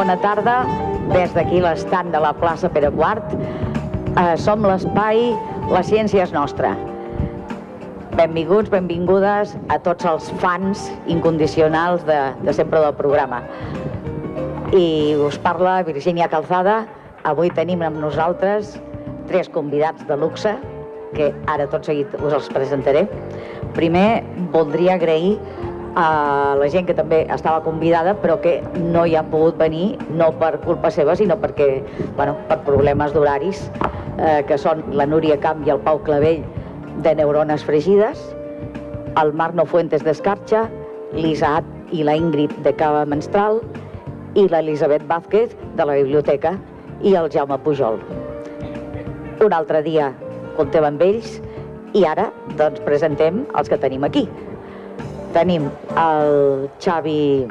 bona tarda des d'aquí l'estant de la plaça Pere IV. Eh, som l'espai La ciència és nostra. Benvinguts, benvingudes a tots els fans incondicionals de, de sempre del programa. I us parla Virginia Calzada. Avui tenim amb nosaltres tres convidats de luxe, que ara tot seguit us els presentaré. Primer, voldria agrair a la gent que també estava convidada però que no hi ha pogut venir no per culpa seva sinó perquè bueno, per problemes d'horaris eh, que són la Núria Camp i el Pau Clavell de Neurones Fregides el Marno Fuentes d'Escarxa l'Isaac i la Ingrid de Cava Menstral i l'Elisabet Vázquez de la Biblioteca i el Jaume Pujol. Un altre dia contem amb ells i ara doncs presentem els que tenim aquí tenim el Xavi,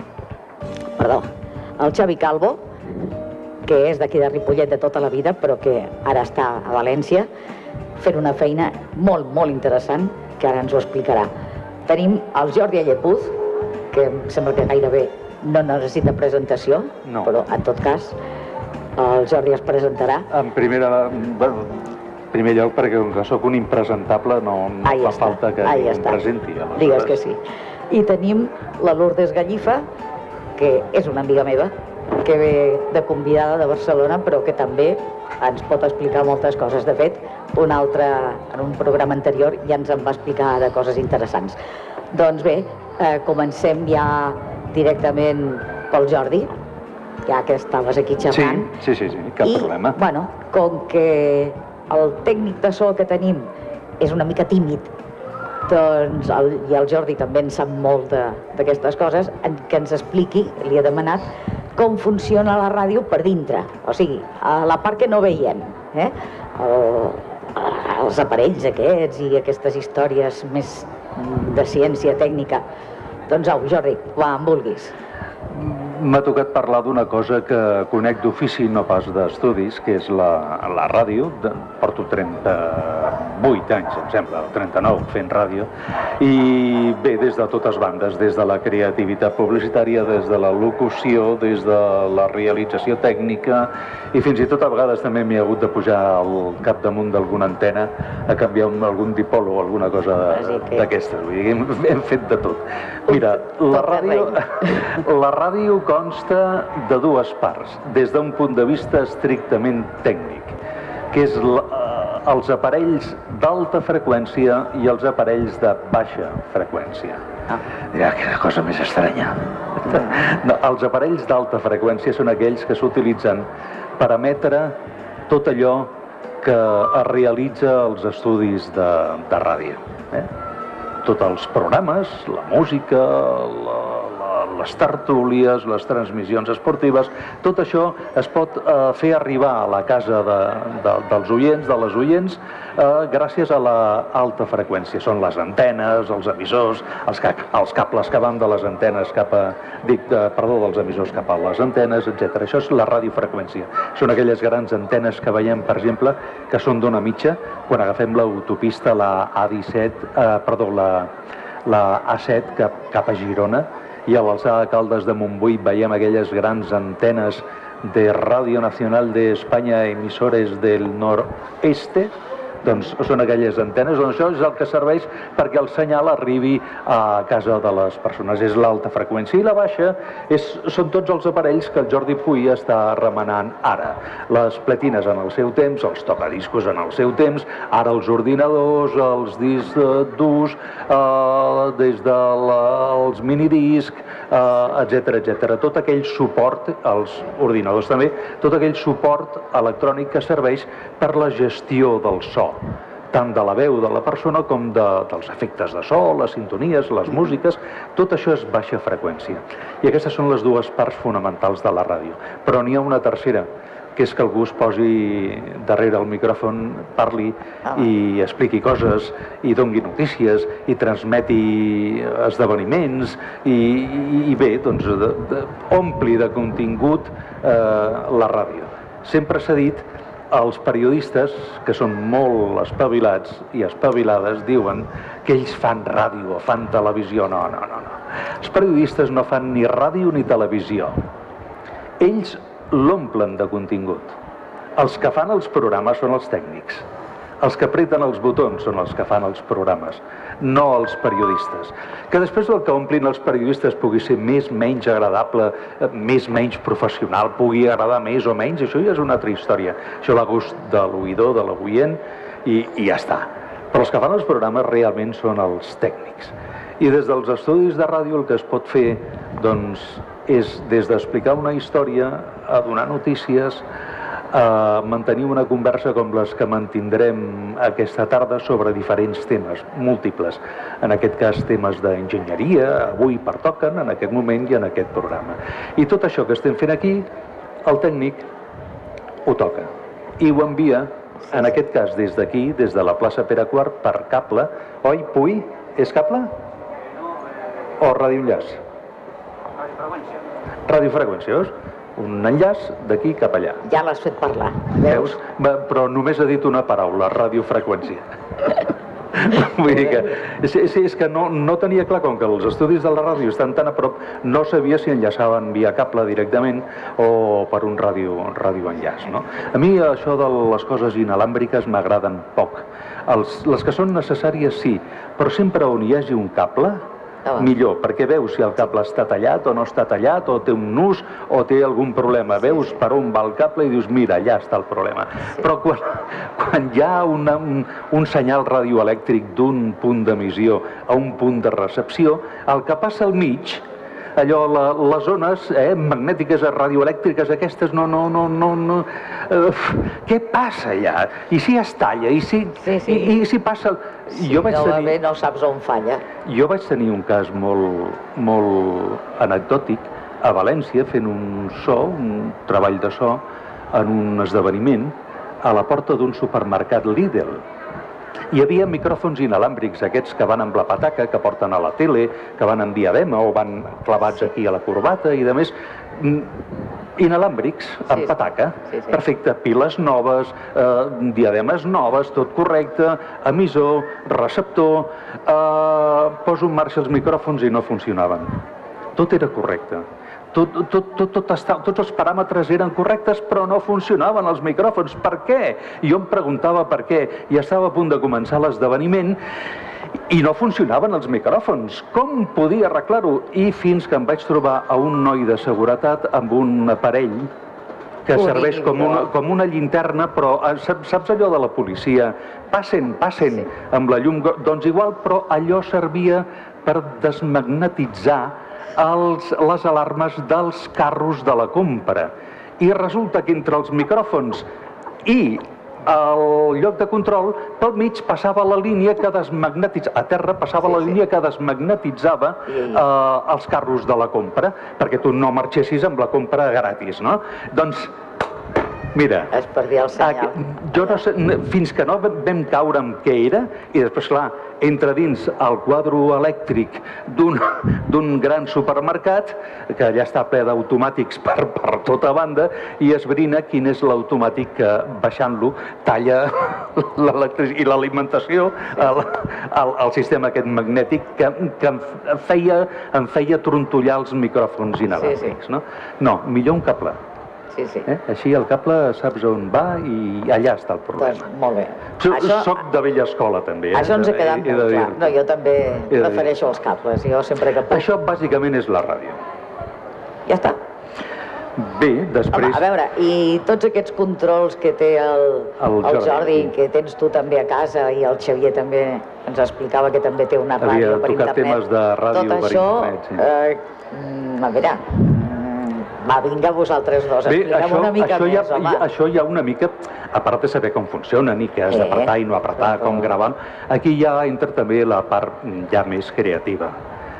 perdó, el Xavi Calvo, que és d'aquí de Ripollet de tota la vida, però que ara està a València, fent una feina molt, molt interessant, que ara ens ho explicarà. Tenim el Jordi Allepuz, que em sembla que gairebé no necessita presentació, no. però en tot cas el Jordi es presentarà. En primera, bueno, primer lloc perquè com que sóc un impresentable no, no Ahí fa està, falta que ahí em està. presenti. aleshores. Digues que sí. I tenim la Lourdes Gallifa, que és una amiga meva, que ve de convidada de Barcelona, però que també ens pot explicar moltes coses. De fet, un altre, en un programa anterior, ja ens en va explicar de coses interessants. Doncs bé, eh, comencem ja directament pel Jordi, ja que estaves aquí Sí, xerrant. sí, sí, sí, cap I, problema. bueno, com que el tècnic de so que tenim és una mica tímid, doncs, el, i el Jordi també en sap molt d'aquestes coses, en, que ens expliqui, li he demanat, com funciona la ràdio per dintre, o sigui, a la part que no veiem, eh? El, els aparells aquests i aquestes històries més mm, de ciència tècnica. Doncs au, Jordi, quan vulguis. M'ha tocat parlar d'una cosa que conec d'ofici, no pas d'estudis, que és la, la ràdio. De, porto 38 anys, em sembla, o 39, fent ràdio. I bé, des de totes bandes, des de la creativitat publicitària, des de la locució, des de la realització tècnica, i fins i tot a vegades també m'hi ha hagut de pujar al capdamunt d'alguna antena a canviar un, algun dipol o alguna cosa d'aquestes. Vull dir, hem, hem fet de tot. Mira, la ràdio, la ràdio consta de dues parts, des d'un punt de vista estrictament tècnic, que és eh, els aparells d'alta freqüència i els aparells de baixa freqüència. Ah. Ja, quina cosa més estranya. No, els aparells d'alta freqüència són aquells que s'utilitzen per emetre tot allò que es realitza als estudis de, de ràdio. Eh? Tots els programes, la música, la, les tertúlies, les transmissions esportives, tot això es pot eh, fer arribar a la casa de, de, dels oients, de les oients, eh, gràcies a la alta freqüència. Són les antenes, els emissors, els, ca els cables que van de les antenes cap a... Dic, eh, perdó, dels emissors cap a les antenes, etc. Això és la radiofreqüència. Són aquelles grans antenes que veiem, per exemple, que són d'una mitja quan agafem l'autopista, la A17, eh, perdó, la, la A7 cap, cap a Girona, i a l'alçada de Caldes de Montbui veiem aquelles grans antenes de Radio Nacional de España, emisores del noroeste, doncs són aquelles antenes, doncs això és el que serveix perquè el senyal arribi a casa de les persones. És l'alta freqüència i la baixa és, són tots els aparells que el Jordi Puy està remenant ara. Les platines en el seu temps, els tocadiscos en el seu temps, ara els ordinadors, els discs durs, eh, des dels minidisc, eh, etc etc. Tot aquell suport, els ordinadors també, tot aquell suport electrònic que serveix per la gestió del so tant de la veu de la persona com de, dels efectes de so, les sintonies, les músiques, tot això és baixa freqüència. I aquestes són les dues parts fonamentals de la ràdio. Però n'hi ha una tercera, que és que algú es posi darrere el micròfon, parli Ah. i expliqui coses i dongui notícies i transmeti esdeveniments i, i, i bé, doncs de, de, ompli de contingut eh, la ràdio. Sempre s'ha dit els periodistes, que són molt espavilats i espavilades, diuen que ells fan ràdio o fan televisió. No, no, no, no. Els periodistes no fan ni ràdio ni televisió. ells l'omplen de contingut. Els que fan els programes són els tècnics. Els que apreten els botons són els que fan els programes, no els periodistes. Que després el que omplin els periodistes pugui ser més, menys agradable, eh, més, menys professional, pugui agradar més o menys, això ja és una altra història. Això a gust de l'oïdor, de l'oient, i, i ja està. Però els que fan els programes realment són els tècnics. I des dels estudis de ràdio el que es pot fer doncs, és des d'explicar una història a donar notícies, a mantenir una conversa com les que mantindrem aquesta tarda sobre diferents temes, múltiples. En aquest cas, temes d'enginyeria, avui pertoquen, en aquest moment i en aquest programa. I tot això que estem fent aquí, el tècnic ho toca i ho envia, en aquest cas, des d'aquí, des de la plaça Pere Quart, per cable. Oi, Pui? És cable? O radioenllaç? Radiofreqüències un enllaç d'aquí cap allà. Ja l'has fet parlar, veus? Va, però només ha dit una paraula, radiofreqüència. Vull dir que, sí, sí, és que no, no tenia clar, com que els estudis de la ràdio estan tan a prop, no sabia si enllaçaven via cable directament o per un ràdio, ràdio enllaç. No? A mi això de les coses inalàmbriques m'agraden poc. Els, les que són necessàries sí, però sempre on hi hagi un cable, Oh. millor, perquè veus si el cable està tallat o no està tallat, o té un nus, o té algun problema. Veus per on va el cable i dius, mira, allà està el problema. Sí. Però quan, quan hi ha una, un, un senyal radioelèctric d'un punt d'emissió a un punt de recepció, el que passa al mig allò, la, les zones eh, magnètiques, radioelèctriques aquestes, no, no, no, no, no. Uh, què passa allà? I si es talla? I si, sí, sí. I, i si passa... Sí, jo vaig no, tenir... no saps on falla. Jo vaig tenir un cas molt, molt anecdòtic a València fent un so, un treball de so, en un esdeveniment a la porta d'un supermercat Lidl hi havia micròfons inalàmbrics, aquests que van amb la pataca, que porten a la tele, que van en diadema o van clavats aquí a la corbata i de més mm, inalàmbrics, amb sí, pataca. Sí, sí. Perfecte, piles noves, eh, diademes noves, tot correcte, emissor, receptor... Eh, poso en marxa els micròfons i no funcionaven. Tot era correcte tot, tot, tot, tot està, tots els paràmetres eren correctes però no funcionaven els micròfons. Per què? Jo em preguntava per què i estava a punt de començar l'esdeveniment i no funcionaven els micròfons. Com podia arreglar-ho? I fins que em vaig trobar a un noi de seguretat amb un aparell que serveix com una, com una llinterna, però eh, saps allò de la policia? Passen, passen sí. amb la llum, doncs igual, però allò servia per desmagnetitzar els, les alarmes dels carros de la compra. I resulta que entre els micròfons i el lloc de control, pel mig passava la línia que desmagnetitzava, a terra passava sí, la línia sí. que desmagnetitzava eh, els carros de la compra, perquè tu no marxessis amb la compra gratis, no? Doncs Mira, es perdia el senyal. Jo no sé, fins que no vam caure amb què era, i després, clar, entra dins el quadre elèctric d'un gran supermercat, que allà està ple d'automàtics per, per tota banda, i esbrina quin és l'automàtic que, baixant-lo, talla l'electricitat i l'alimentació al, al, al sistema aquest magnètic que, que em, feia, em feia trontollar els micròfons inalàmbrics. Sí, sí. No? no, millor un cable sí, sí. Eh? Així el cable saps on va i allà està el problema. Doncs molt bé. Soc, això, soc de vella escola, també. Eh? Això ens ha quedat molt clar. No, jo també prefereixo els cables. Jo sempre que puc... Això bàsicament és la ràdio. Ja està. Bé, després... Home, a veure, i tots aquests controls que té el, el, el Jordi, Jordi sí. que tens tu també a casa, i el Xavier també ens explicava que també té una ràdio per internet. Havia tocat temes de ràdio Tot per això, internet, sí. Eh, mm, a veure, va, vinga, vosaltres dos, expliquem una mica això més, ha, home. Això hi ha una mica, a part de saber com funciona, ni què has eh, d'apretar i no apretar, com gravar, aquí ja entra també la part ja més creativa.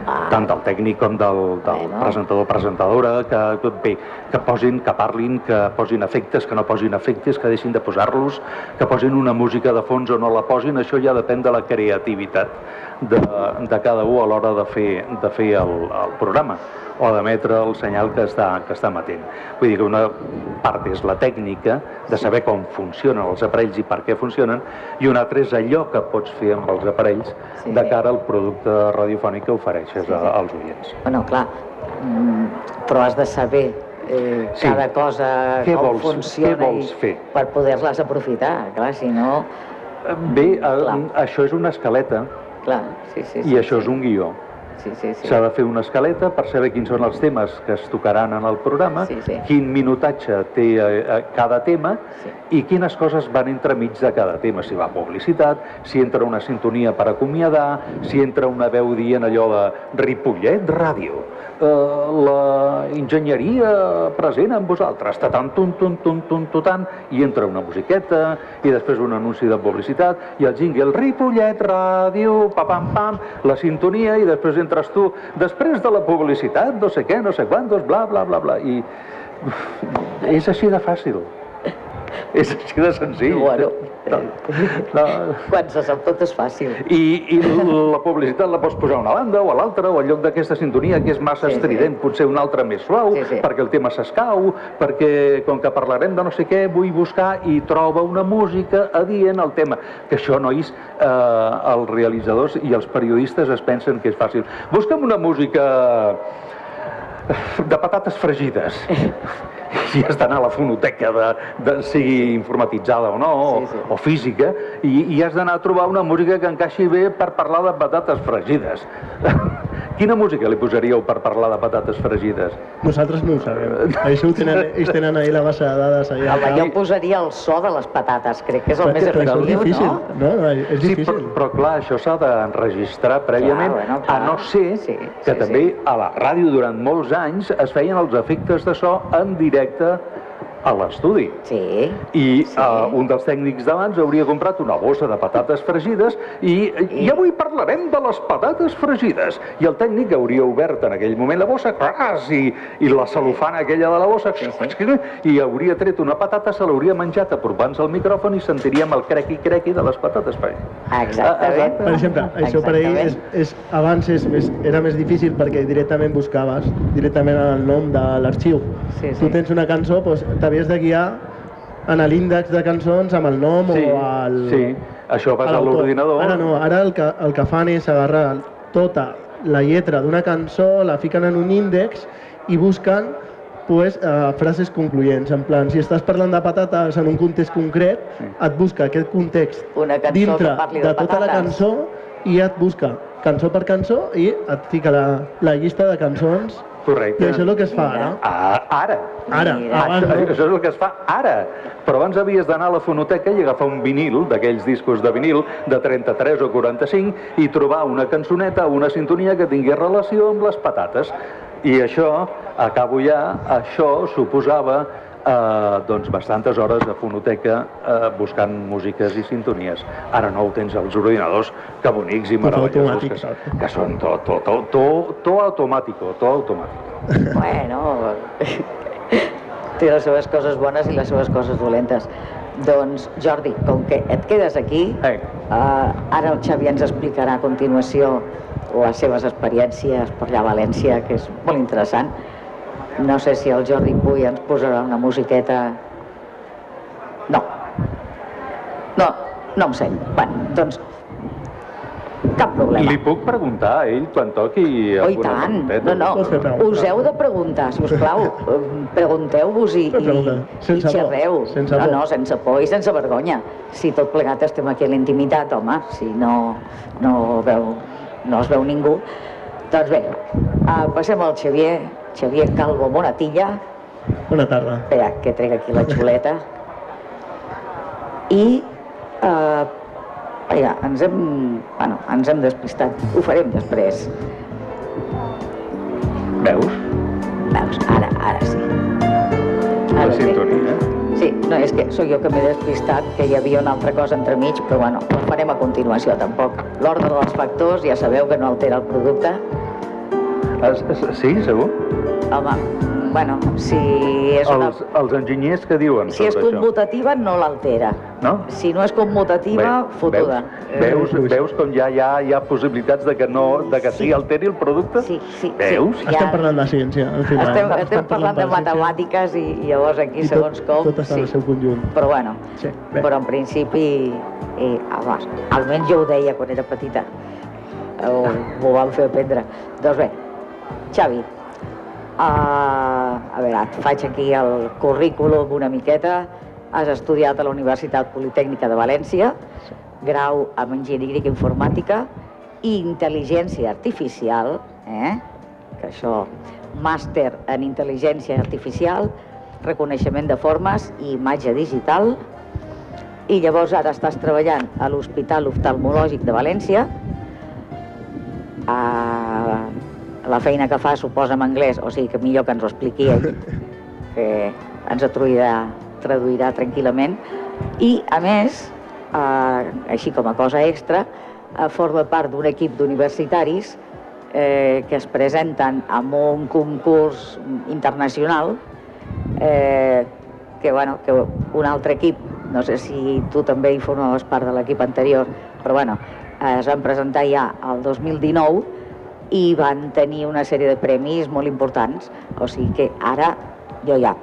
Ah. tant del tècnic com del, del bueno. presentador presentadora, que, bé, que posin, que parlin, que posin efectes, que no posin efectes, que deixin de posar-los, que posin una música de fons o no la posin, això ja depèn de la creativitat de, de cada un a l'hora de fer, de fer el, el programa o d'emetre el senyal que està, que està emetent. Vull dir que una part és la tècnica de saber com funcionen els aparells i per què funcionen, i una altra és allò que pots fer amb els aparells sí, de cara al producte radiofònic que ofereixes sí, sí. als oients. Bueno, clar, mm, però has de saber eh, Sí. cada cosa Què com vols- funciona què vols fer? per poder-les aprofitar. Clar, si no... Bé, Clar. això és una escaleta Clar, sí, sí. sí i això sí. és un guió. Sí, sí, sí. S'ha de fer una escaleta per saber quins són els temes que es tocaran en el programa, Sí, sí. quin minutatge té eh, eh, cada tema Sí. i quines coses van entremig de cada tema. Si va publicitat, si entra una sintonia per acomiadar, si entra una veu dient allò de Ripollet Ràdio, la enginyeria present amb vosaltres, tatant, tun, tun, tun, tun, tutant, i entra una musiqueta, i després un anunci de publicitat, i el jingle Ripollet Ràdio, pa, pam, pam, la sintonia, i després entres tu, després de la publicitat, no sé què, no sé quantos, bla, bla, bla, bla, i és així de fàcil. És així de senzill. Bueno, No, no. Quan se sap tot és fàcil. I, I la publicitat la pots posar a una banda o a l'altra, o al lloc d'aquesta sintonia que és massa Sí, sí. estrident, potser una altra més suau, Sí, sí. perquè el tema s'escau, perquè com que parlarem de no sé què, vull buscar i troba una música adient al tema. Que això, nois, eh, els realitzadors i els periodistes es pensen que és fàcil. Busca'm una música de patates fregides. I has d'anar a la fonoteca, de, de, sigui informatitzada o no, Sí, sí. o, o física, i, i has d'anar a trobar una música que encaixi bé per parlar de patates fregides. Quina música li posaríeu per parlar de patates fregides? Nosaltres no ho sabem. Això ho tenen, ells tenen ahir la base de dades allà. Home, jo posaria el so de les patates, crec que és el Però, més efectiu, difícil, no? no? no és Sí, difícil. però, però clar, això s'ha d'enregistrar prèviament, bueno, clar. a no ser Sí, que sí, també sí. a la ràdio durant molts anys es feien els efectes de so en directe gerçekten a l'estudi. Sí. I Sí. uh, un dels tècnics d'abans hauria comprat una bossa de patates fregides i, i avui parlarem de les patates fregides. I el tècnic hauria obert en aquell moment la bossa, cras, i, i la celofana aquella de la bossa, Sí, sí. i hauria tret una patata, se l'hauria menjat apropant-se al micròfon i sentiríem el crequi-crequi de les patates fregides. Exactament. Per exemple, això per ell és, Exactament. és, abans és, més, era més difícil perquè directament buscaves directament el nom de l'arxiu. Sí, sí. Tu tens una cançó, doncs, t'havies de guiar en l'índex de cançons amb el nom Sí, o el... sí. Això vas a l'ordinador. Ara no, ara el que, el que fan és agarrar tota la lletra d'una cançó, la fiquen en un índex i busquen pues, eh, frases concloents. En plan, si estàs parlant de patates en un context concret, et busca aquest context Una cançó dintre de de tota la patates. cançó i et busca cançó per cançó i et fica la, la llista de cançons Correcte. i això és el que es fa ara. Ah, ara. Ara, Mira. abans Això, no. això és el que es fa ara. Però abans havies d'anar a la fonoteca i agafar un vinil, d'aquells discos de vinil, de 33 o 45, i trobar una cançoneta o una sintonia que tingués relació amb les patates. I això, acabo ja, això suposava eh, doncs bastantes hores de fonoteca eh, buscant músiques i sintonies. Ara no ho tens als ordinadors, que bonics i meravellosos, que, que són tot, tot, tot, tot, tot automàtico, tot automàtic. Bueno, té les seves coses bones i les seves coses dolentes. Doncs, Jordi, com que et quedes aquí, Eh. eh, ara el Xavi ens explicarà a continuació les seves experiències per allà a València, que és molt interessant. No sé si el Jordi Puy ens posarà una musiqueta... No. No, no em sent. Bueno, doncs, cap problema. Li puc preguntar a ell quan toqui Oh, i tant. No, no. Us heu de preguntar, si us plau. Pregunteu-vos i, i, i xerreu. Sense no, por. no, sense por i sense vergonya. Si tot plegat estem aquí a la intimitat, home, si no, no, veu, no es veu ningú. Doncs bé, uh, passem al Xavier, Xavier Calvo Monatilla. Bona tarda. Espera, que trec aquí la xuleta. I, uh, vaja, ens hem, bueno, ens hem despistat. Ho farem després. Veus? Veus, ara, ara sí. La Ara sí. sintonia. Sí, no, és que sóc jo que m'he despistat, que hi havia una altra cosa entremig, però bueno, ho farem a continuació tampoc. L'ordre dels factors, ja sabeu que no altera el producte. Es, es, sí, segur? Home, bueno, si és una... Els, els enginyers que diuen Si és sobre això? commutativa, no l'altera. No? Si no és commutativa, Ve- fotuda. Veus, Eh, veus, veus com ja hi ha, hi ha possibilitats de que, no, de que sí, Sí. alteri el producte? Sí, sí, Veus? sí. Estem Ja- parlant de ciència, al final. Estem, estem parlant de ciència. matemàtiques i, i llavors aquí, I tot, segons com... tot està en el seu conjunt. Però bueno, Sí, bé. però en principi, eh, home, almenys jo ho deia quan era petita, o m'ho van fer aprendre. Doncs bé, Xavi, Uh, a veure, et faig aquí el currículum una miqueta. Has estudiat a la Universitat Politècnica de València, grau en Enginyeria Informàtica i Intel·ligència Artificial, eh? que això, màster en Intel·ligència Artificial, reconeixement de formes i imatge digital, i llavors ara estàs treballant a l'Hospital Oftalmològic de València, a la feina que fa suposa en anglès, o sigui que millor que ens ho expliqui ell, que ens ho traduirà, traduirà tranquil·lament. I, a més, eh, així com a cosa extra, eh, forma part d'un equip d'universitaris eh, que es presenten amb un concurs internacional eh, que, bueno, que un altre equip, no sé si tu també hi formaves part de l'equip anterior, però bueno, es van presentar ja el 2019 i van tenir una sèrie de premis molt importants. O sigui que ara jo ja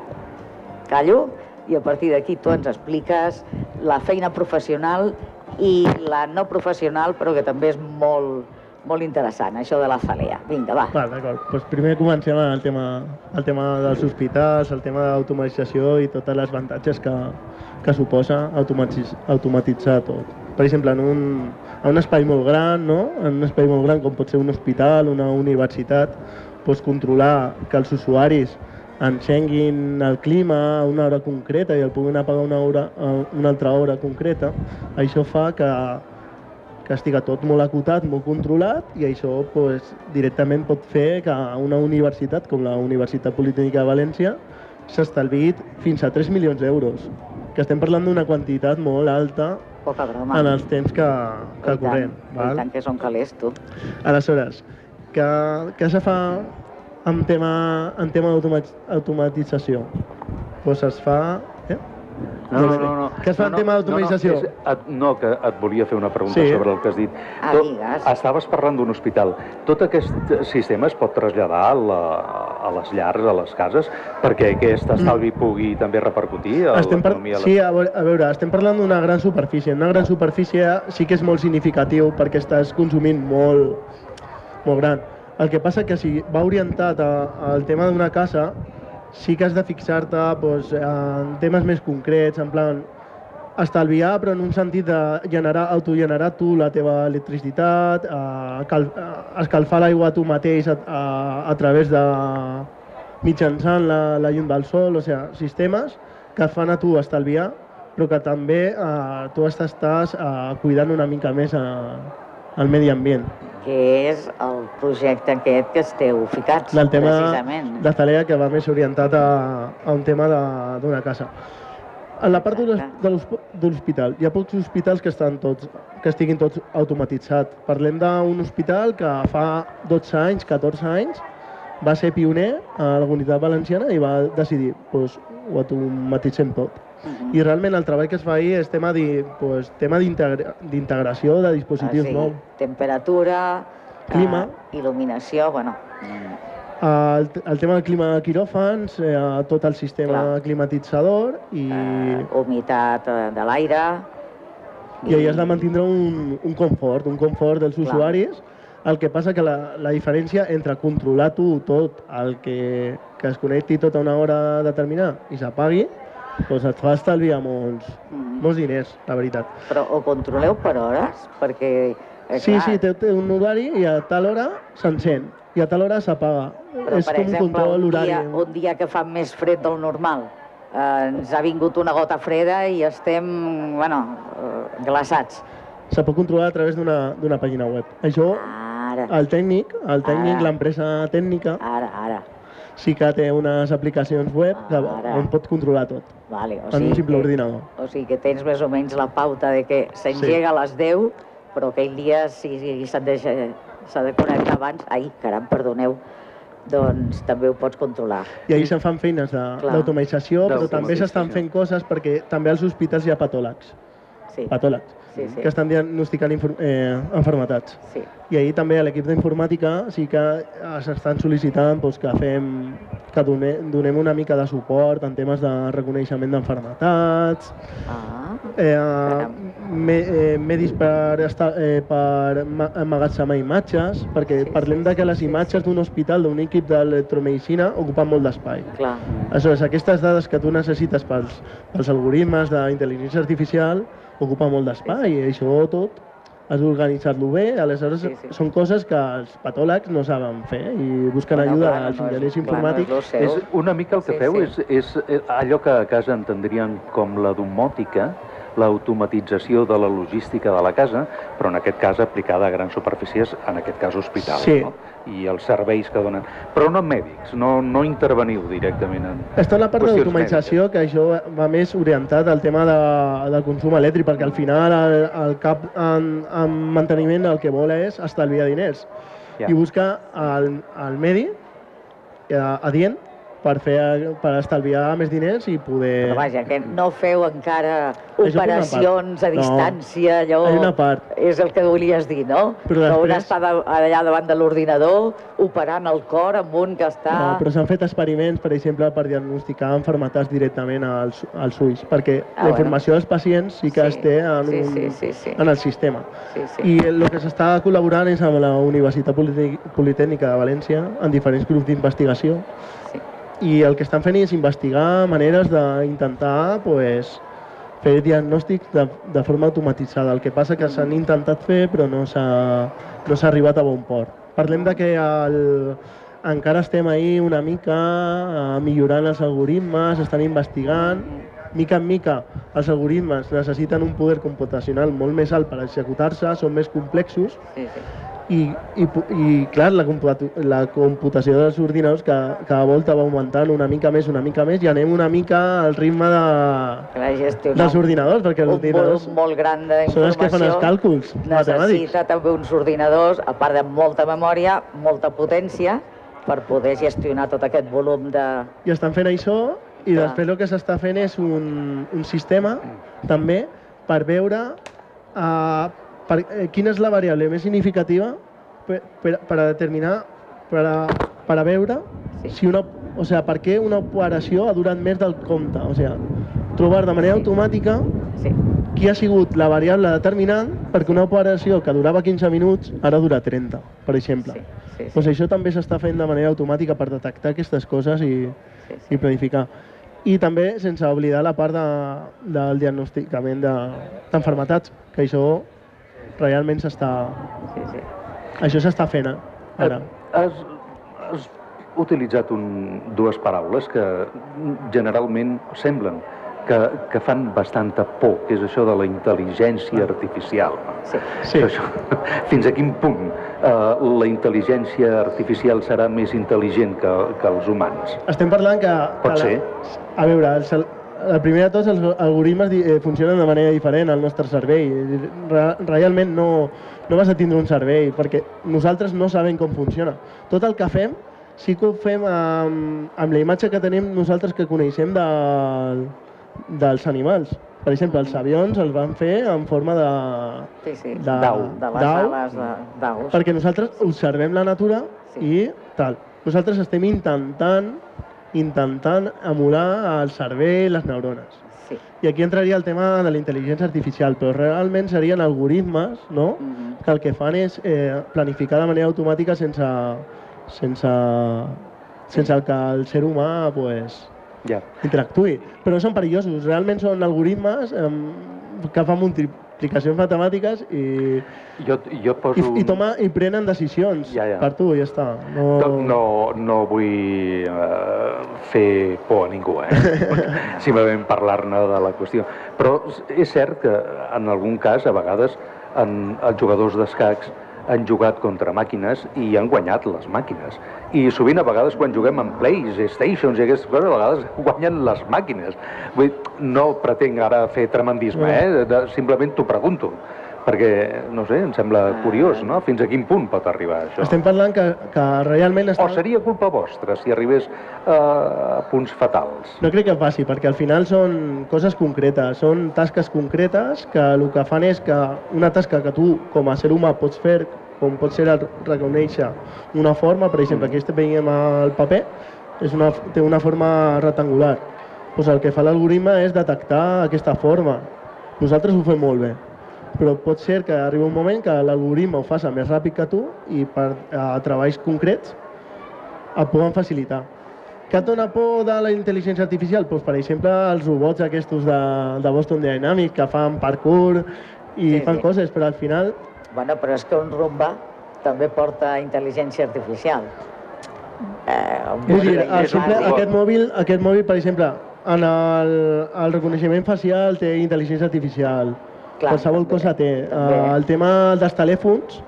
callo i a partir d'aquí tu ens expliques la feina professional i la no professional, però que també és molt, molt interessant, això de la falea. Vinga, va. Va, d'acord. Pues primer comencem amb el tema, el tema dels hospitals, el tema d'automatització i totes les avantatges que, que suposa automatitzar tot. Per exemple, en un, en un espai molt gran, no? en un espai molt gran com pot ser un hospital, una universitat, pots controlar que els usuaris encenguin el clima a una hora concreta i el puguin apagar una, hora, una altra hora concreta. Això fa que, que estiga tot molt acotat, molt controlat i això pues, directament pot fer que una universitat com la Universitat Politècnica de València s'estalvi fins a 3 milions d'euros, que estem parlant d'una quantitat molt alta Poca broma. en els temps que, que I correm. Tant, I tant que són calés, tu. Aleshores, què, què se fa en tema, en tema d'automatització? Pues es fa... No, no, no, no. Què es fa no, en tema d'automatització? No, no, és, no, que et volia fer una pregunta Sí. sobre el que has dit. Ah, Tot- digues. Estaves parlant d'un hospital. Tot aquest sistema es pot traslladar a, la, a les llars, a les cases, perquè aquest estalvi pugui també repercutir a Mm. L'economia. Sí, a veure, a veure, estem parlant d'una gran superfície. Una gran superfície sí que és molt significatiu perquè estàs consumint molt, molt gran. El que passa que si va orientat a- al tema d'una casa, sí que has de fixar-te doncs, en temes més concrets, en plan estalviar, però en un sentit de generar, autogenerar tu la teva electricitat, eh, cal, eh, escalfar l'aigua tu mateix a, a, a través de mitjançant la, la llum del sol, o sigui, sistemes que et fan a tu estalviar, però que també eh, tu estàs, eh, cuidant una mica més eh, el medi ambient. Que és el projecte aquest que esteu ficats, Del tema precisament. de Talea que va més orientat a, a un tema de- d'una casa. En la part de l'hos- de l'hosp- de l'hospital, hi ha pocs hospitals que, estan tots, que estiguin tots automatitzats. Parlem d'un hospital que fa 12 anys, 14 anys, va ser pioner a la comunitat valenciana i va decidir, doncs, ho automatitzem tot. Mhm. I realment el treball que es fa ahir és tema di- pues, d'integració de dispositius Ah, sí. nous. Temperatura, Clima. eh, il·luminació, bueno, El, el tema del clima de quiròfans, eh, tot el sistema Clar. climatitzador i, eh, humitat eh, de l'aire... i ahir has de mantindre un, un confort, un confort dels Clar. usuaris. El que passa que la, la diferència entre controlar tu tot el que, que es connecti tot a una hora determinada i s'apagui, doncs et fa estalviar molts, Mm. molts diners, la veritat. Però ho controleu per hores? Perquè, eh, Sí, clar, sí, té, té un horari i a tal hora s'encén i a tal hora s'apaga. És per com un exemple, control horari. dia, un dia que fa més fred del normal, eh, ens ha vingut una gota freda i estem, bueno, eh, glaçats. Se pot controlar a través d'una pàgina web. Això, Ara, el tècnic, el tècnic, l'empresa tècnica, ara, ara. Sí que té unes aplicacions web que, Ara. on pot controlar tot, Vale, o en sigui un simple que, ordinador. O sigui que tens més o menys la pauta de que s'engega a les 10, però aquell dia, si, si s'ha de, de connectar abans, ai, caram, perdoneu, doncs també ho pots controlar. I ahir se'n fan feines d'automatització, però també s'estan fent coses perquè també als hospitals hi ha patòlegs. Sí. patòlegs, Sí, sí. que estan diagnosticant eh, enfermetats. Sí. I ahir també a l'equip d'informàtica sí que eh, s'estan sol·licitant doncs, que fem que done, donem una mica de suport en temes de reconeixement d'enfermetats, Ah, eh, me, eh, medis per, estar, eh, per ma- emmagatzemar imatges, perquè Sí, parlem sí, de que les sí, imatges d'un hospital, d'un equip d'electromedicina, ocupen molt d'espai. Aleshores, aquestes dades que tu necessites pels, pels algoritmes d'intel·ligència artificial ocupen molt d'espai i això tot has d'organitzar-lo bé, aleshores Sí, sí. són coses que els patòlegs no saben fer i busquen Bueno, ajuda no als és- enginyers clar, no és informàtics. És una mica el que Sí, feu sí. És, és eh, allò que a casa entendrien com la domòtica, l'automatització de la logística de la casa, però en aquest cas aplicada a grans superfícies, en aquest cas hospitals, Sí. no? i els serveis que donen. Però no mèdics, no, no interveniu directament en Està la part d'automatització, que això va més orientat al tema de, del consum elèctric, perquè al final el, el cap en, en manteniment el que vol és estalviar diners Ja. i buscar el, el medi eh, adient per, fer, per estalviar més diners i poder... Però vaja, que no feu encara una operacions a No. distància, allò... Hi ha una part. És el que volies dir, no? Però després- està de, allà davant de l'ordinador operant el cor amb un que està... No, però s'han fet experiments, per exemple, per diagnosticar enfermetats directament als, als ulls, perquè Ah, la bueno. informació dels pacients sí que Sí. es té en, Sí, un, sí, sí, sí. en el sistema. Sí, sí. I el que s'està col·laborant és amb la Universitat Politè- Politècnica de València, en diferents grups d'investigació, sí. I el que estan fent és investigar maneres d'intentar pues, fer diagnòstics de, de forma automatitzada. El que passa que s'han intentat fer però no s'ha no arribat a bon port. Parlem de que el, encara estem ahí una mica eh, millorant els algoritmes, estan investigant, mica en mica els algoritmes necessiten un poder computacional molt més alt per executar-se, són més complexos sí, sí. I, i, i clar, la, la computació dels ordinadors cada, cada volta va augmentant una mica més, una mica més, i anem una mica al ritme de, Clar, gestionar dels ordinadors, perquè els un ordinadors volum molt gran d'informació són els que fan els càlculs matemàtics. necessita també uns ordinadors, a part de molta memòria, molta potència, per poder gestionar tot aquest volum de... I estan fent això, i Clar. després el que s'està fent és un, un sistema, també, per veure uh, per, eh, quina és la variable més significativa per, per, per a determinar, per a, per a veure Sí. si una, o sea, per què una operació ha durat més del compte. O sea, trobar de manera Sí. automàtica Sí, qui ha sigut la variable determinant perquè una operació que durava 15 minuts ara dura 30, per exemple. sí, sí, sí, Pues això també s'està fent de manera automàtica per detectar aquestes coses i, sí, i sí. planificar. I també sense oblidar la part de, del diagnosticament de- d'enfermetats, que això realment s'està sí, sí. això s'està fent eh, ara. Has, has utilitzat un, dues paraules que generalment semblen que, que fan bastanta por, que és això de la intel·ligència artificial. sí. Sí. Això, fins a quin punt eh, la intel·ligència artificial serà més intel·ligent que, que els humans? Estem parlant que... Pot que la, ser. A veure, el, el primer de tots, els algoritmes eh, funcionen de manera diferent al nostre cervell. Re, realment no, no vas a tindre un cervell, perquè nosaltres no sabem com funciona. Tot el que fem, sí que ho fem amb, amb la imatge que tenim nosaltres que coneixem del, dels animals. Per exemple, els avions els van fer en forma de... Sí, sí. De- Dau, de les dau. ales de, d'aus. Perquè nosaltres observem la natura Sí. i tal. Nosaltres estem intentant intentant emular el cervell, les neurones. Sí. I aquí entraria el tema de la intel·ligència artificial, però realment serien algoritmes no? Mhm. que el que fan és eh, planificar de manera automàtica sense, sense, sense que el ser humà pues, Ja. interactuï. Però no són perillosos, realment són algoritmes eh, que fan multiplicacions matemàtiques i, Jo, jo poso... i, i, toma, i prenen decisions Ja, ja. per tu, i ja està. No, No, no, no vull uh, fer por a ningú, eh? simplement parlar-ne de la qüestió. Però és cert que en algun cas, a vegades, en, els jugadors d'escacs han jugat contra màquines i han guanyat les màquines. I sovint, a vegades, quan juguem en Playstations i aquestes coses, a vegades guanyen les màquines. Vull dir, no pretenc ara fer tremendisme, eh? De, simplement t'ho pregunto Perquè, no sé, em sembla curiós, no? Fins a quin punt pot arribar això? Estem parlant que, que realment... O Està... seria culpa vostra si arribés eh, a punts fatals? No crec que passi, perquè al final són coses concretes, són tasques concretes que el que fan és que una tasca que tu com a ser humà pots fer, com pot ser el reconèixer una forma, per exemple, aquí estem veient el paper, és una, té una forma rectangular. Doncs el que fa l'algoritme és detectar aquesta forma. Nosaltres ho fem molt bé, però pot ser que arribi un moment que l'algoritme ho faci més ràpid que tu i per a treballs concrets et puguen facilitar. Què et dona por de la intel·ligència artificial? Doncs, per exemple, els robots aquests de, de Boston Dynamics que fan parkour i Sí, fan sí. coses, però al final Bueno, però és que un rumba també porta intel·ligència artificial. Eh, Vull dir, bàsic. aquest, mòbil, aquest mòbil, per exemple, en el, el reconeixement facial té intel·ligència artificial. Clar, Qualsevol també, cosa té. també. Uh, el tema dels telèfons,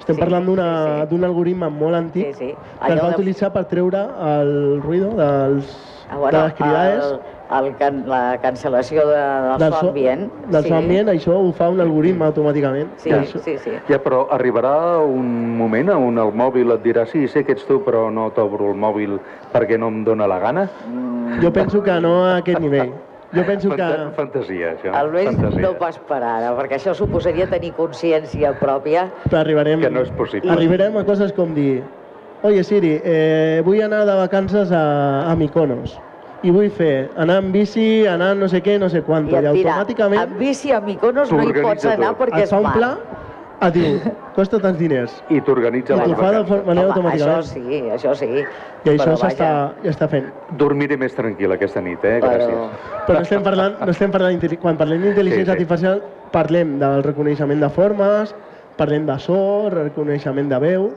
estem Sí, parlant d'una- sí, sí. d'un algoritme molt antic Sí, sí. que es Allò va de- utilitzar per treure el ruïdo dels, Ah, bueno, de les cridades. el, el can, la cancel·lació de, del, del so ambient. Del sí. so ambient, això ho fa un algoritme automàticament. Sí, això- sí, sí. Ja, però arribarà un moment on el mòbil et dirà sí, sé que ets tu, però no t'obro el mòbil perquè no em dóna la gana? Mm, Jo penso que no a aquest nivell. Jo penso que... Fanta fantasia, això. el Luis fantasia. no pas per ara, perquè això suposaria tenir consciència pròpia. Però arribarem, Que no és possible. arribarem a coses com dir Oye Siri, eh, vull anar de vacances a, a Mykonos i vull fer anar en bici, anar no sé què, no sé quant, I i, et dirà, automàticament en bici a Mykonos no hi pots anar tot. perquè et és fa un pla, et diu, costa tants diners. I t'organitza I les t'ho fa de vacances. manera Home, automàticament. això sí, això sí. I això Però s'està ja està fent. Dormiré més tranquil aquesta nit, eh? Però- Gràcies. Però no estem parlant, no estem parlant quan parlem d'intel·ligència Sí, sí. artificial parlem del reconeixement de formes, parlem de so, reconeixement de veu,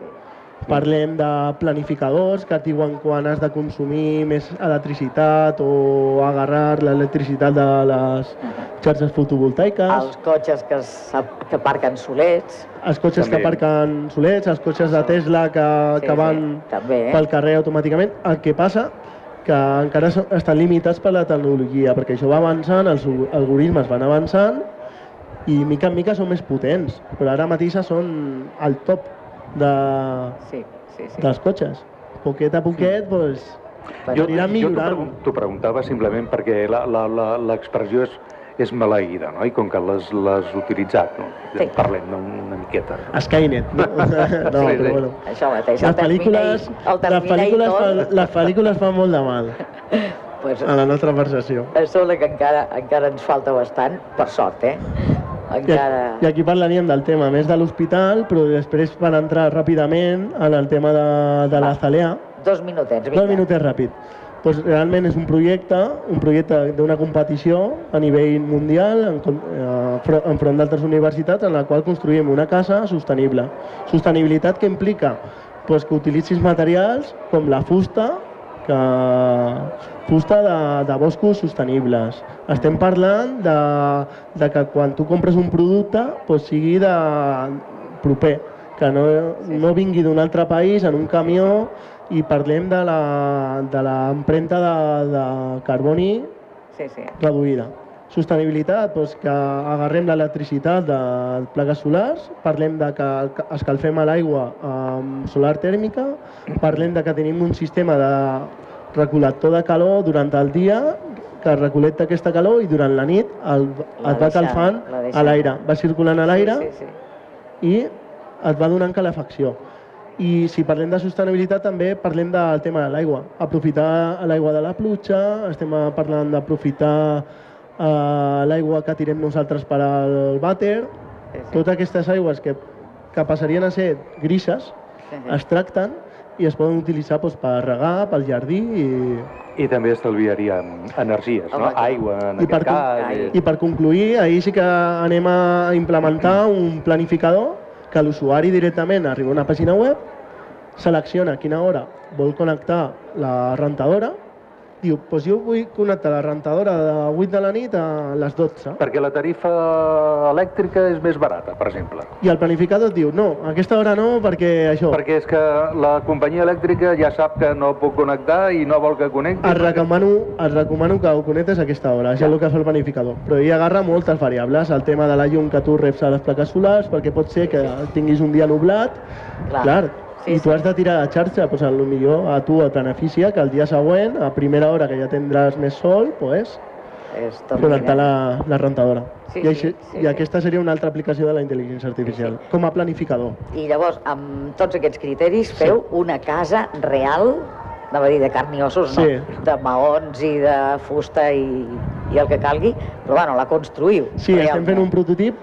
parlem de planificadors que et diuen quan has de consumir més electricitat o agarrar l'electricitat de les xarxes fotovoltaiques, Els cotxes que, que aparquen solets. els cotxes que També. aparquen solets, els cotxes de Tesla que, Sí, que van sí, també. pel carrer automàticament. El que passa que encara estan limitats per la tecnologia, perquè això va avançant, els algoritmes van avançant i mica en mica són més potents, però ara mateix són al top de, Sí, sí, sí. dels cotxes. Poquet a poquet, doncs, Bueno, Jo, jo t'ho preguntava simplement perquè la- la- la- l'expressió és, és maleïda, no? I com que l'has utilitzat, no? Sí. Parlem una miqueta. Skynet, no? no, Sí, però sí. bueno. Això mateix, Les el pel·lícules, les, pel·lícules fan, les pel·lícules fan molt de mal pues, a la nostra percepció. em sembla que encara, encara ens falta bastant, per sort, eh? I, Encara... I aquí parlaríem del tema més de l'hospital, però després van entrar ràpidament en el tema de, de la Zalea. Dos minutets, vinga. Dos minutets ràpid. Pues realment és un projecte, un projecte d'una competició a nivell mundial en, eh, fro- enfront d'altres universitats en la qual construïm una casa sostenible. Sostenibilitat que implica pues, que utilitzis materials com la fusta, que fusta de, de boscos sostenibles. Estem parlant de, de que quan tu compres un producte pues, sigui de proper, que no, no vingui d'un altre país en un camió i parlem de la- de l'empremta de, de carboni Sí, sí. reduïda. Sostenibilitat, doncs que agarrem l'electricitat de plaques solars, parlem de que escalfem l'aigua amb solar tèrmica, parlem de que tenim un sistema de recol·lector de calor durant el dia que recol·lecta aquesta calor i durant la nit el, et va calfant a l'aire, va circulant a l'aire Sí, sí, sí. i et va donant calefacció. I si parlem de sostenibilitat també parlem del tema de l'aigua. Aprofitar l'aigua de la pluja, estem parlant d'aprofitar eh, l'aigua que tirem nosaltres per al vàter. Sí, sí. Totes aquestes aigües que, que passarien a ser grises Sí, sí. es tracten i es poden utilitzar doncs, per regar, pel jardí i, I també estalviaríem energies, no? Aigua, en I per, aquest cas. Ai. eh, I per concluir, ahir sí que anem a implementar un planificador que l'usuari directament arriba a una pàgina web, selecciona a quina hora vol connectar la rentadora diu, doncs jo vull connectar la rentadora de 8 de la nit a les 12. Perquè la tarifa elèctrica és més barata, per exemple. I el planificador et diu, no, a aquesta hora no, perquè això... Perquè és que la companyia elèctrica ja sap que no puc connectar i no vol que connecti. Et recomano, et recomano que ho connectes a aquesta hora, això és el que fa el planificador. Però ell agarra moltes variables, el tema de la llum que tu reps a les plaques solars, perquè pot ser que tinguis un dia nublat, Clar. clar, Sí, i sí. tu has de tirar a xarxa, doncs el millor a tu et beneficia que el dia següent, a primera hora que ja tindràs més sol, doncs, És connectar la, la rentadora. Sí, I, així, sí, sí, I sí. aquesta seria una altra aplicació de la intel·ligència artificial, com a planificador. I llavors, amb tots aquests criteris, feu una casa real, anava a dir de carn i ossos, no, Sí. de maons i de fusta i, i el que calgui, però bueno, la construïu. Sí, estem fent un realment. prototip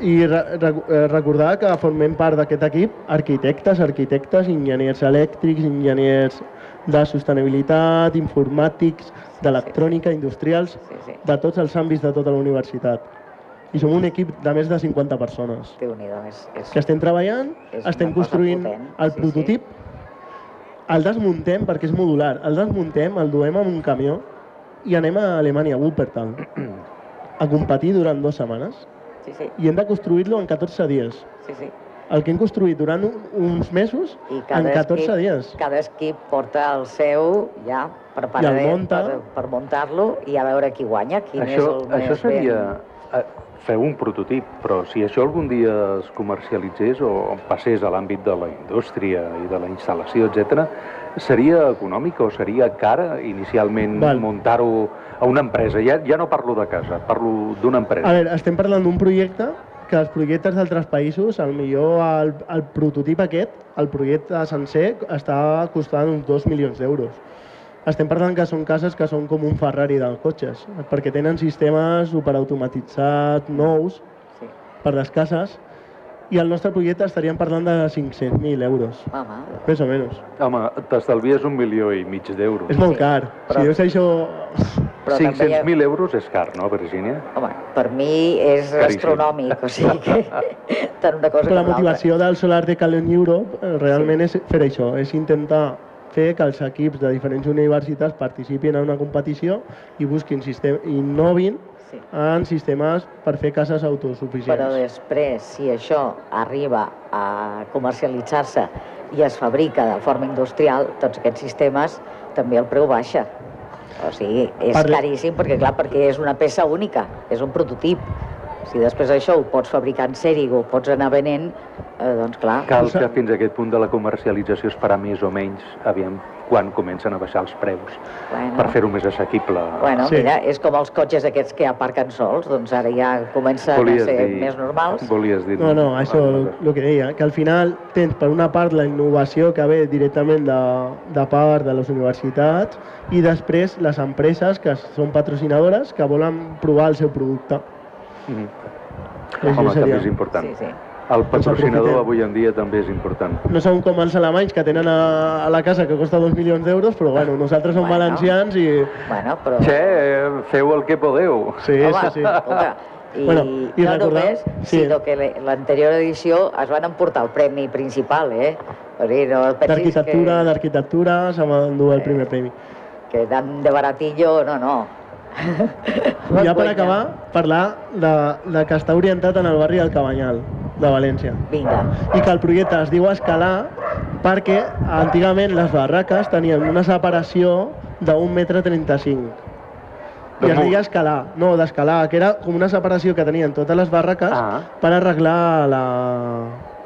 i re re eh, recordar que formem part d'aquest equip arquitectes, arquitectes, enginyers elèctrics, enginyers de sostenibilitat, informàtics, d'electrònica, industrials, Sí, sí. de tots els àmbits de tota la universitat. I som un equip de més de 50 persones Déu-n'hi-do, és, és... que estem treballant, És estem construint potent, el sí, sí. prototip, el desmuntem perquè és modular, el desmuntem, el duem amb un camió i anem a Alemanya, a Wuppertal, a competir durant dues setmanes Sí, sí, i hem de construir-lo en 14 dies. sí, sí. El que hem construït durant un, uns mesos, I en 14 equip, dies. Cada equip porta el seu ja preparadet munta. per, per muntar-lo i a veure qui guanya, quin Això, és el això més seria... ben... Feu un prototip, però si això algun dia es comercialitzés o passés a l'àmbit de la indústria i de la instal·lació, etc, seria econòmic o seria cara inicialment Val. muntar-ho a una empresa? Ja, ja no parlo de casa, parlo d'una empresa. A veure, estem parlant d'un projecte que els projectes d'altres països, al millor el, el prototip aquest, el projecte sencer, està costant uns 2 milions d'euros. Estem parlant que són cases que són com un Ferrari dels cotxes, perquè tenen sistemes superautomatitzats nous Sí. per les cases i el nostre projecte estaríem parlant de 500.000 euros, Home, més o menys. Home, t'estalvies un milió i mig d'euros. És molt Sí, car. però- Si dius això... però també hi ha- 500.000 euros és car, no, Virgínia? Home, per mi és Caríssim. astronòmic, o sigui que tant una cosa Però la motivació del Solar de Calent Europe eh, realment és fer això, és intentar fer que els equips de diferents universitats participin en una competició i busquin sistema, innovin Sí. en sistemes per fer cases autosuficients. Però després, si això arriba a comercialitzar-se i es fabrica de forma industrial, tots aquests sistemes també el preu baixa. O sigui, és Parle- caríssim perquè, clar, perquè és una peça única, és un prototip. Si després això ho pots fabricar en sèrie o ho pots anar venent, eh, doncs clar, Cal que fins a aquest punt de la comercialització es farà més o menys, aviam, quan comencen a baixar els preus, Bueno. per fer-ho més assequible. Bueno, Sí. mira, és com els cotxes aquests que aparquen sols, doncs ara ja comencen a ser més normals. Volies dir... No, no, això alguna el que deia, que al final tens per una part la innovació que ve directament de, de part de les universitats i després les empreses que són patrocinadores que volen provar el seu producte. Mhm. Això Home, seria. també és important. Sí, sí. El patrocinador avui en dia també és important. No som com els alemanys que tenen a, a la casa que costa 2 milions d'euros, però bueno, nosaltres som Bueno. valencians i... Bueno, però... Che, eh, feu el que podeu. Sí, Home, sí, sí. escolta, i, Bueno, i no recordar- només, sí. sinó que l'anterior edició es van emportar el premi principal, eh? O sigui, no D'arquitectura, que, d'arquitectura, se m'ha endur el primer premi. que dan de baratillo, no, no. Ja per acabar, parlar de, de que està orientat en el barri del Cabanyal, de València. Vinga, I que el projecte es diu Escalar perquè antigament les barraques tenien una separació d'un metre 35. I De es deia escalar, no, d'escalar, que era com una separació que tenien totes les barraques Ah. per arreglar la,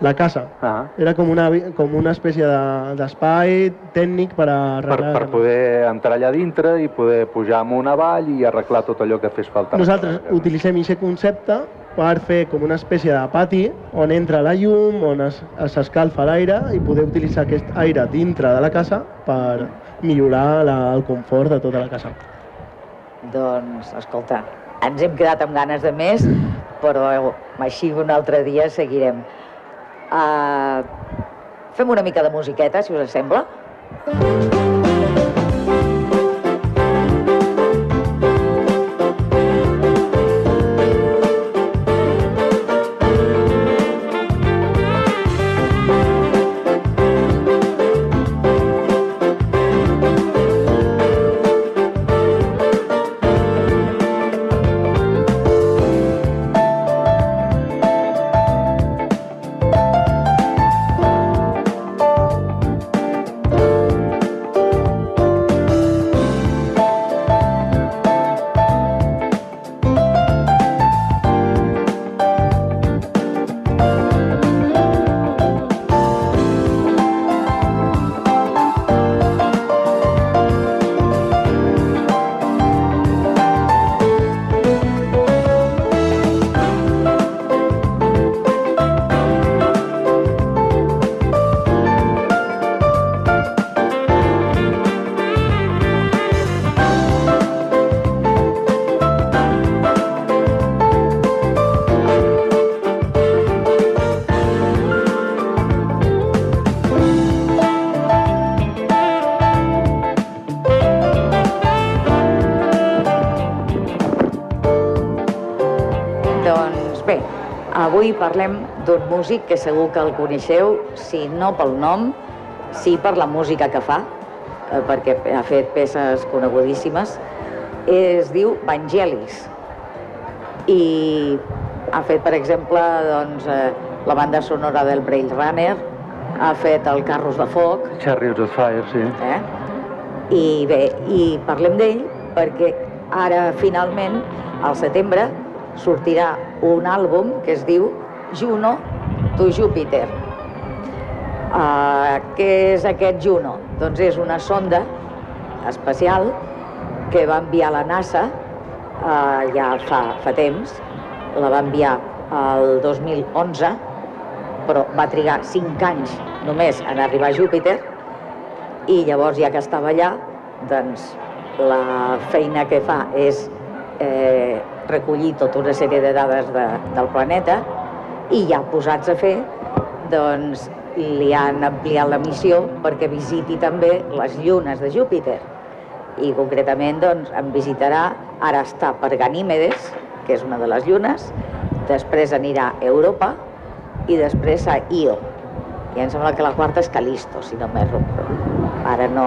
la casa. Ah, Era com una, com una espècie de- d'espai tècnic per per, arreglar... per poder entrar allà dintre i poder pujar amunt avall i arreglar tot allò que fes falta. Nosaltres utilitzem aquest concepte per fer com una espècie de pati on entra la llum, on es- s'escalfa l'aire i poder utilitzar aquest aire dintre de la casa per millorar la, el confort de tota la casa. doncs, escolta, ens hem quedat amb ganes de més, però així un altre dia seguirem. Uh, fem una mica de musiqueta, si us sembla. Avui parlem d'un músic que segur que el coneixeu, si no pel nom, sí per la música que fa, eh, perquè ha fet peces conegudíssimes. Es diu Vangelis i ha fet, per exemple, doncs, eh, la banda sonora del Braille Runner, ha fet el Carros de Foc, Chariots of Fire, sí. eh? I bé, i parlem d'ell perquè ara finalment, al setembre, sortirà un àlbum que es diu Juno to Júpiter. Uh, què és aquest Juno? Doncs és una sonda espacial que va enviar la NASA uh, ja fa, fa temps, la va enviar el 2011, però va trigar 5 anys només en arribar a Júpiter, i llavors ja que estava allà, doncs la feina que fa és eh, recollir tota una sèrie de dades de, del planeta i ja posats a fer, doncs li han ampliat la missió perquè visiti també les llunes de Júpiter. I concretament doncs, en visitarà, ara està per Ganímedes, que és una de les llunes, després anirà a Europa i després a Io. I em sembla que la quarta és Calisto, si no m'erro. Ara no...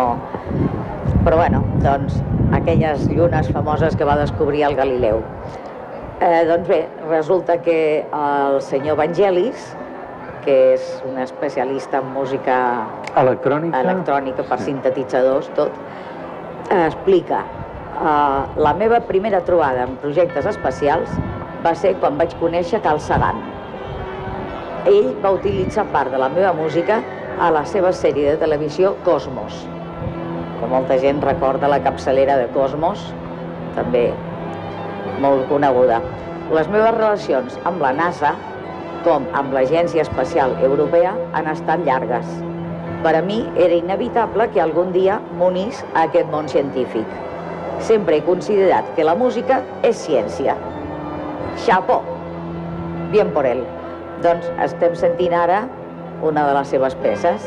Però bueno, doncs aquelles llunes famoses que va descobrir el Galileu. Eh, doncs bé, resulta que el senyor Vangelis, que és un especialista en música Electrònica? electrònica per Sí. sintetitzadors, tot, explica eh, la meva primera trobada en projectes espacials va ser quan vaig conèixer Carl Sagan. Ell va utilitzar part de la meva música a la seva sèrie de televisió Cosmos, que molta gent recorda la capçalera de Cosmos, també molt coneguda. Les meves relacions amb la NASA, com amb l'Agència Espacial Europea, han estat llargues. Per a mi era inevitable que algun dia m'unís a aquest món científic. Sempre he considerat que la música és ciència. Chapeau! Bien por él. Doncs estem sentint ara una de les seves peces.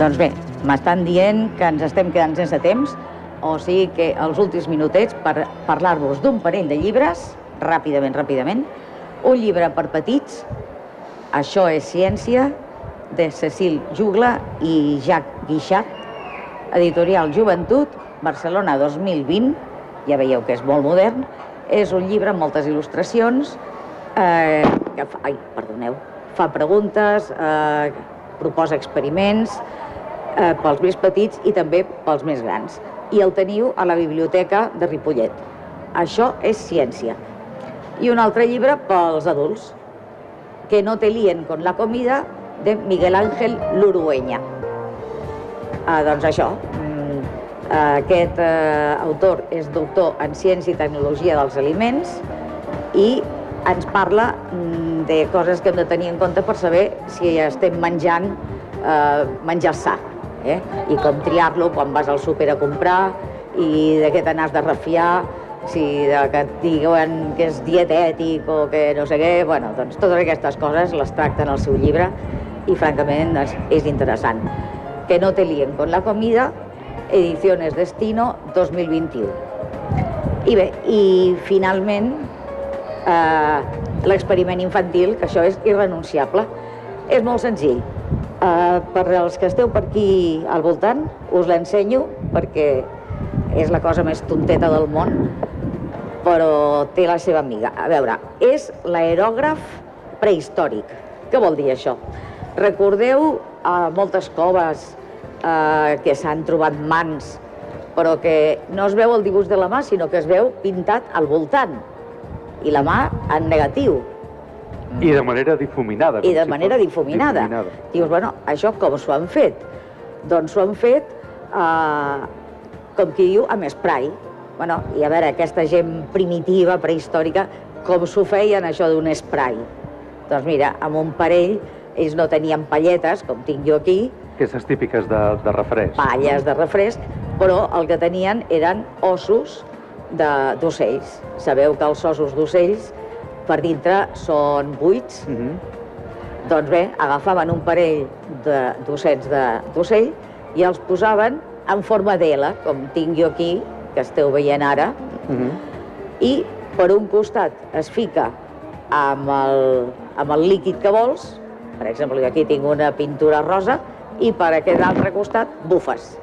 Doncs bé, m'estan dient que ens estem quedant sense temps, o sigui que els últims minutets per parlar-vos d'un parell de llibres, ràpidament, ràpidament. Un llibre per petits, Això és ciència, de Cecil Jugla i Jacques Guixat, editorial Joventut, Barcelona 2020, ja veieu que és molt modern, és un llibre amb moltes il·lustracions, eh, que fa, ai, perdoneu, fa preguntes, eh, proposa experiments eh, pels més petits i també pels més grans. I el teniu a la biblioteca de Ripollet. Això és ciència. I un altre llibre pels adults, Que no te líen con la comida, de Miguel Ángel Lurueña. Ah, doncs això, mm, aquest eh, autor és doctor en Ciència i Tecnologia dels Aliments i ens parla mm, de coses que hem de tenir en compte per saber si estem menjant eh, menjar sa, eh? i com triar-lo quan vas al súper a comprar i de què te n'has de refiar, si de que et diuen que és dietètic o que no sé què, bueno, doncs totes aquestes coses les tracta en el seu llibre i francament doncs, és interessant. Que no te líen con la comida, Ediciones Destino 2021. I bé, i finalment, eh, l'experiment infantil, que això és irrenunciable. És molt senzill. Uh, per als que esteu per aquí al voltant, us l'ensenyo perquè és la cosa més tonteta del món, però té la seva amiga. A veure, és l'aerògraf prehistòric. Què vol dir això? Recordeu uh, moltes coves uh, que s'han trobat mans, però que no es veu el dibuix de la mà, sinó que es veu pintat al voltant. I la mà en negatiu. I de manera difuminada. I de manera si difuminada. difuminada. Dius, bueno, això com s'ho han fet? Doncs s'ho han fet, eh, com qui diu, amb spray. Bueno, I a veure, aquesta gent primitiva, prehistòrica, com s'ho feien això d'un spray? Doncs mira, amb un parell, ells no tenien palletes, com tinc jo aquí. Aquestes típiques de, de refresc. Palles de refresc, però el que tenien eren ossos d'ocells. Sabeu que els ossos d'ocells per dintre són buits. Mm -hmm. Doncs bé, agafaven un parell d'ossets d'ocell i els posaven en forma d'L, com tinc jo aquí, que esteu veient ara, mm -hmm. i per un costat es fica amb el, amb el líquid que vols, per exemple, aquí tinc una pintura rosa, i per aquest altre costat bufes.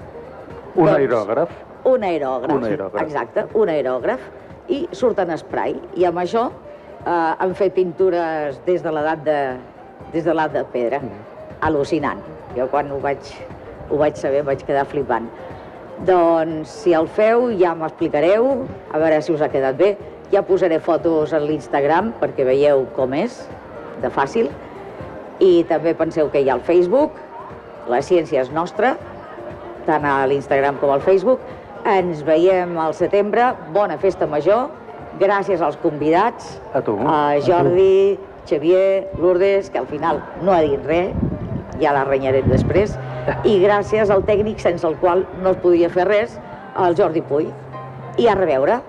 Un doncs, aerògraf? Un aerògraf, un aerògraf, exacte, un aerògraf, i surten spray, i amb això eh, han fet pintures des de l'edat de, des de l'edat de pedra. Mm. Al·lucinant. Jo quan ho vaig, ho vaig saber vaig quedar flipant. Doncs si el feu ja m'explicareu, a veure si us ha quedat bé. Ja posaré fotos a l'Instagram perquè veieu com és, de fàcil. I també penseu que hi ha el Facebook, la ciència és nostra, tant a l'Instagram com al Facebook. Ens veiem al setembre, bona festa major, Gràcies als convidats, a, tu, a Jordi, a Xavier, Lourdes, que al final no ha dit res, ja la renyarem després, i gràcies al tècnic sense el qual no es podia fer res, el Jordi Puy. I a reveure.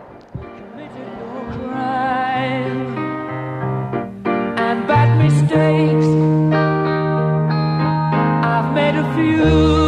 Bad mistakes I've made a few